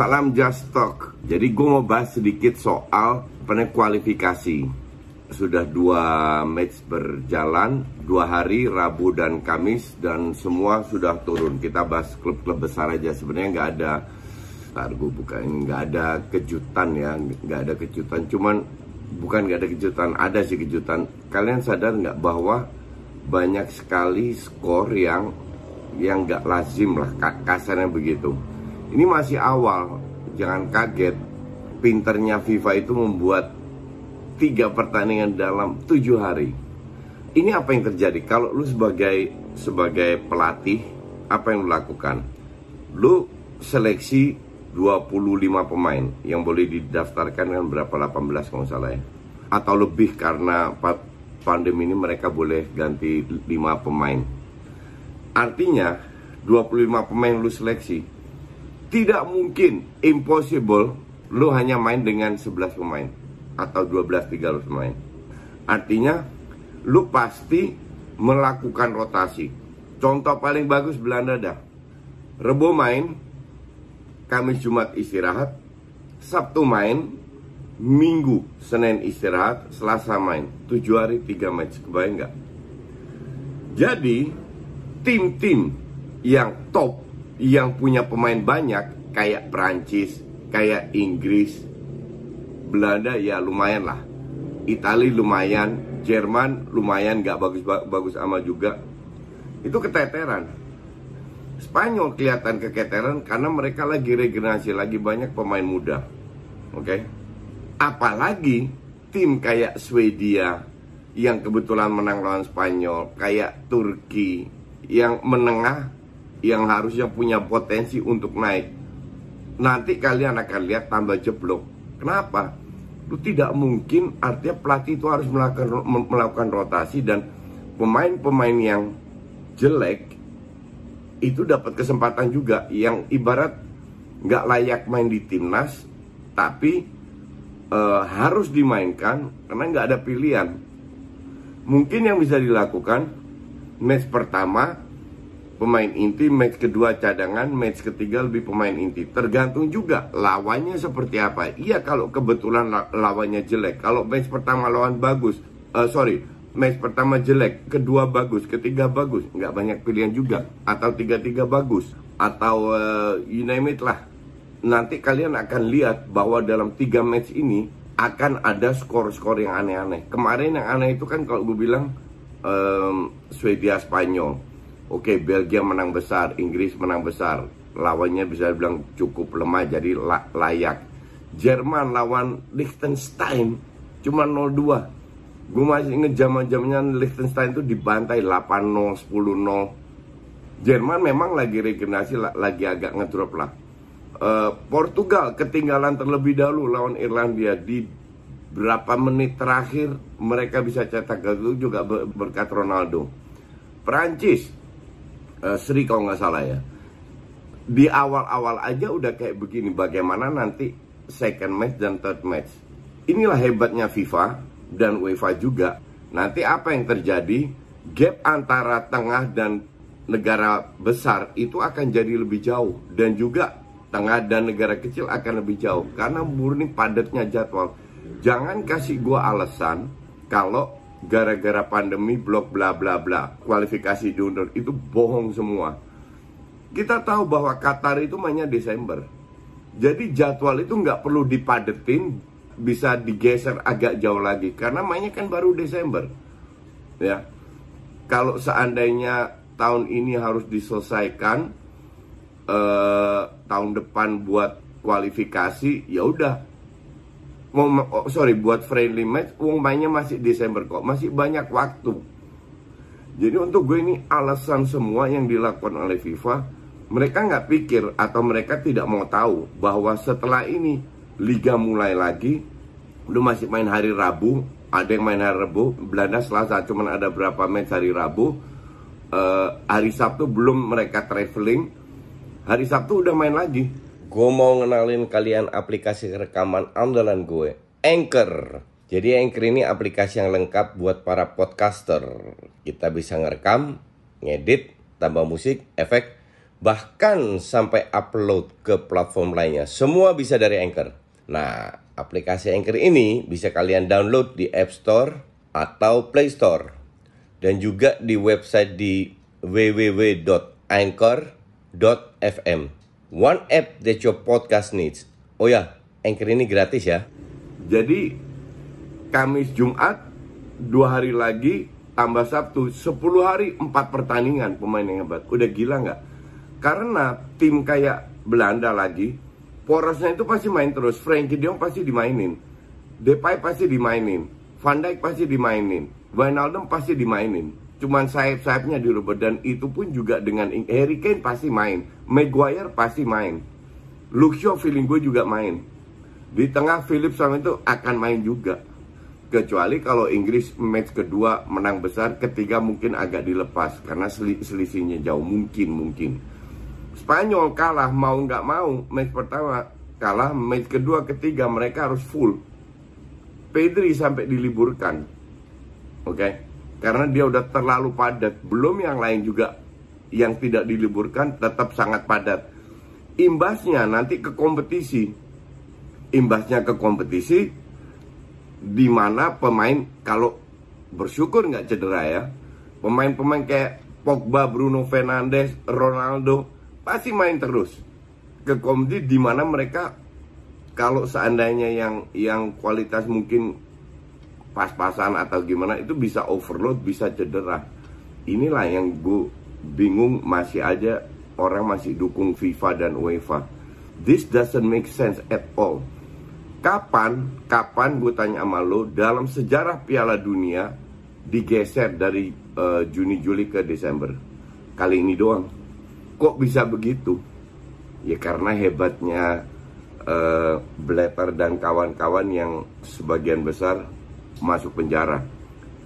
Salam Just Talk. Jadi gue mau bahas sedikit soal pernah kualifikasi. Sudah dua match berjalan, dua hari, Rabu dan Kamis, dan semua sudah turun. Kita bahas klub-klub besar aja. Sebenarnya nggak ada, ntar gue buka ini, nggak ada kejutan ya, nggak ada kejutan. Cuman bukan nggak ada kejutan, ada sih kejutan. Kalian sadar nggak bahwa banyak sekali skor yang yang nggak lazim lah, kasarnya begitu ini masih awal, jangan kaget. Pinternya FIFA itu membuat tiga pertandingan dalam tujuh hari. Ini apa yang terjadi? Kalau lu sebagai sebagai pelatih, apa yang lu lakukan? Lu seleksi 25 pemain yang boleh didaftarkan dengan berapa 18 kalau salah ya. Atau lebih karena pandemi ini mereka boleh ganti 5 pemain. Artinya 25 pemain lu seleksi tidak mungkin, impossible, lu hanya main dengan 11 pemain atau 12 13 pemain. Artinya lu pasti melakukan rotasi. Contoh paling bagus Belanda dah. Rebo main, Kamis Jumat istirahat, Sabtu main, Minggu Senin istirahat, Selasa main. Tujuh hari tiga match, kebayang nggak? Jadi tim-tim yang top yang punya pemain banyak kayak Prancis, kayak Inggris, Belanda ya lumayan lah. Italia lumayan, Jerman lumayan nggak bagus bagus ama juga. Itu keteteran. Spanyol kelihatan keketeran karena mereka lagi regenerasi, lagi banyak pemain muda. Oke. Okay? Apalagi tim kayak Swedia yang kebetulan menang lawan Spanyol, kayak Turki yang menengah yang harusnya punya potensi untuk naik. Nanti kalian akan lihat tambah jeblok. Kenapa? Lu tidak mungkin artinya pelatih itu harus melakukan melakukan rotasi dan pemain-pemain yang jelek itu dapat kesempatan juga yang ibarat nggak layak main di timnas tapi uh, harus dimainkan karena nggak ada pilihan. Mungkin yang bisa dilakukan match pertama pemain inti, match kedua cadangan, match ketiga lebih pemain inti. Tergantung juga lawannya seperti apa. Iya kalau kebetulan lawannya jelek. Kalau match pertama lawan bagus, uh, sorry, match pertama jelek, kedua bagus, ketiga bagus, nggak banyak pilihan juga. Atau tiga-tiga bagus, atau uh, you name it lah. Nanti kalian akan lihat bahwa dalam tiga match ini akan ada skor-skor yang aneh-aneh. Kemarin yang aneh itu kan kalau gue bilang um, Swedia Spanyol Oke, Belgia menang besar, Inggris menang besar. Lawannya bisa bilang cukup lemah jadi layak. Jerman lawan Liechtenstein cuma 0-2. Gue masih inget zaman-zamannya Liechtenstein itu dibantai 8-0, 10-0. Jerman memang lagi regenerasi, lagi agak ngedrop lah. Uh, Portugal ketinggalan terlebih dahulu lawan Irlandia di berapa menit terakhir mereka bisa cetak gol juga berkat Ronaldo. Prancis uh, Sri kalau nggak salah ya. Di awal-awal aja udah kayak begini bagaimana nanti second match dan third match. Inilah hebatnya FIFA dan UEFA juga. Nanti apa yang terjadi? Gap antara tengah dan negara besar itu akan jadi lebih jauh. Dan juga tengah dan negara kecil akan lebih jauh. Karena murni padatnya jadwal. Jangan kasih gua alasan kalau gara-gara pandemi blok bla bla bla. Kualifikasi diundur. Itu bohong semua. Kita tahu bahwa Qatar itu mainnya Desember. Jadi jadwal itu nggak perlu dipadetin bisa digeser agak jauh lagi. Karena mainnya kan baru Desember. Ya. Kalau seandainya tahun ini harus diselesaikan eh, tahun depan buat kualifikasi ya udah oh, sorry buat friendly match uang mainnya masih Desember kok. Masih banyak waktu. Jadi untuk gue ini alasan semua yang dilakukan oleh FIFA mereka nggak pikir atau mereka tidak mau tahu bahwa setelah ini liga mulai lagi lu masih main hari Rabu ada yang main hari Rabu Belanda Selasa cuman ada berapa match hari Rabu. Uh, hari Sabtu belum mereka traveling. Hari Sabtu udah main lagi gue mau ngenalin kalian aplikasi rekaman andalan gue Anchor. Jadi Anchor ini aplikasi yang lengkap buat para podcaster. Kita bisa ngerekam ngedit tambah musik efek bahkan sampai upload ke platform lainnya. Semua bisa dari Anchor. Nah aplikasi Anchor ini bisa kalian download di App Store atau Play Store. Dan juga di website di www.anchor.fm. One app that your podcast needs. Oh ya, Anchor ini gratis ya. Jadi Kamis Jumat dua hari lagi tambah Sabtu 10 hari 4 pertandingan pemain yang hebat. Udah gila nggak? Karena tim kayak Belanda lagi porosnya itu pasti main terus. Frankie De Jong pasti dimainin. Depay pasti dimainin. Van Dijk pasti dimainin. Wijnaldum pasti dimainin. Cuman sayap-sayapnya dirubah dan itu pun juga dengan Harry Kane pasti main. Maguire pasti main. Luke feeling gue juga main. Di tengah Philip sama itu akan main juga. Kecuali kalau Inggris match kedua menang besar, ketiga mungkin agak dilepas karena sel selisihnya jauh mungkin mungkin. Spanyol kalah mau nggak mau match pertama kalah match kedua ketiga mereka harus full. Pedri sampai diliburkan oke okay? karena dia udah terlalu padat belum yang lain juga yang tidak diliburkan tetap sangat padat imbasnya nanti ke kompetisi imbasnya ke kompetisi di mana pemain kalau bersyukur nggak cedera ya pemain-pemain kayak Pogba, Bruno Fernandes, Ronaldo pasti main terus ke kompetisi di mana mereka kalau seandainya yang yang kualitas mungkin pas-pasan atau gimana itu bisa overload, bisa cedera. Inilah yang gue bingung masih aja orang masih dukung FIFA dan UEFA. This doesn't make sense at all. Kapan, kapan gue tanya sama lo dalam sejarah Piala Dunia digeser dari uh, Juni Juli ke Desember? Kali ini doang. Kok bisa begitu? Ya karena hebatnya uh, Blatter dan kawan-kawan yang sebagian besar masuk penjara.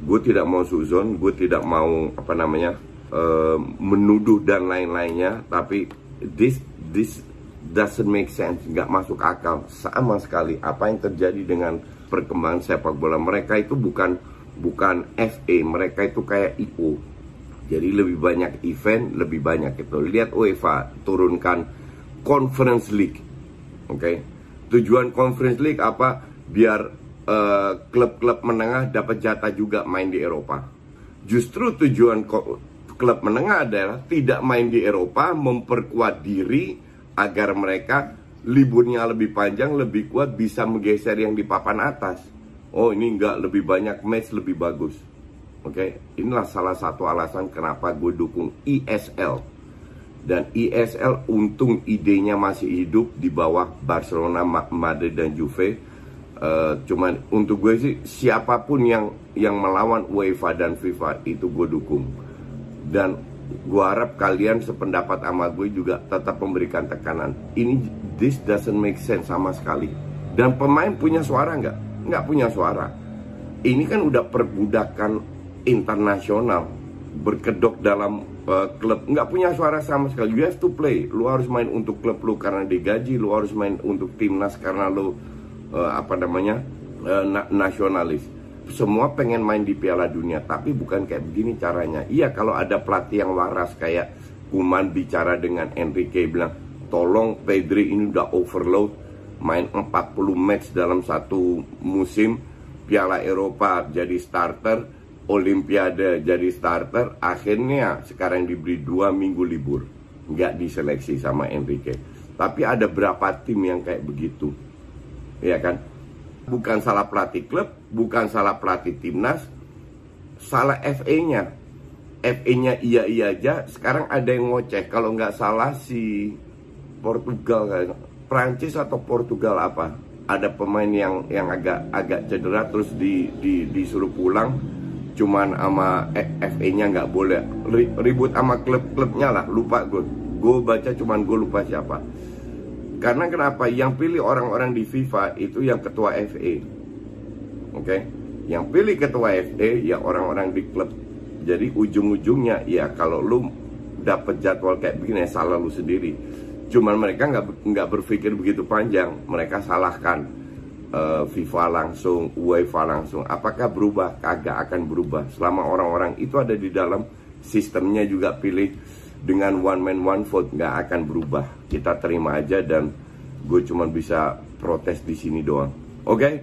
Gue tidak mau suzon, gue tidak mau apa namanya uh, menuduh dan lain-lainnya, tapi this this doesn't make sense, nggak masuk akal sama sekali. Apa yang terjadi dengan perkembangan sepak bola mereka itu bukan bukan FA, mereka itu kayak IO. Jadi lebih banyak event, lebih banyak itu. Lihat UEFA turunkan Conference League, oke? Okay? Tujuan Conference League apa? Biar Eh, klub-klub uh, menengah dapat jatah juga main di Eropa. Justru tujuan klub menengah adalah tidak main di Eropa, memperkuat diri agar mereka liburnya lebih panjang, lebih kuat, bisa menggeser yang di papan atas. Oh ini enggak, lebih banyak match, lebih bagus. Oke, okay? inilah salah satu alasan kenapa gue dukung ESL. Dan ESL untung idenya masih hidup di bawah Barcelona, Madrid, dan Juve Uh, cuman untuk gue sih siapa pun yang yang melawan UEFA dan FIFA itu gue dukung dan gue harap kalian sependapat sama gue juga tetap memberikan tekanan. Ini this doesn't make sense sama sekali. Dan pemain punya suara nggak? Nggak punya suara. Ini kan udah perbudakan internasional. Berkedok dalam uh, klub. Nggak punya suara sama sekali. You have to play. Lu harus main untuk klub lu karena digaji. Lu harus main untuk timnas karena lu uh, apa namanya uh, na nasionalis semua pengen main di Piala Dunia tapi bukan kayak begini caranya. Iya kalau ada pelatih yang waras kayak Kuman bicara dengan Enrique bilang tolong Pedri ini udah overload main 40 match dalam satu musim Piala Eropa jadi starter Olimpiade jadi starter akhirnya sekarang diberi dua minggu libur nggak diseleksi sama Enrique. Tapi ada berapa tim yang kayak begitu? Ya kan? Bukan salah pelatih klub, bukan salah pelatih timnas, salah FA-nya. FA-nya iya iya aja. Sekarang ada yang ngoceh kalau nggak salah si Portugal kan, Prancis atau Portugal apa? Ada pemain yang yang agak agak cedera terus di, di disuruh pulang cuman sama FA-nya nggak boleh ribut sama klub-klubnya lah lupa gue gue baca cuman gue lupa siapa karena kenapa yang pilih orang-orang di FIFA itu yang ketua FA oke okay? yang pilih ketua FA ya orang-orang di klub jadi ujung-ujungnya ya kalau lu dapet jadwal kayak begini ya salah lu sendiri cuman mereka nggak nggak berpikir begitu panjang mereka salahkan uh, FIFA langsung, UEFA langsung. Apakah berubah? Kagak akan berubah. Selama orang-orang itu ada di dalam sistemnya juga pilih dengan one man one vote nggak akan berubah. Kita terima aja dan gue cuma bisa protes di sini doang. Oke? Okay?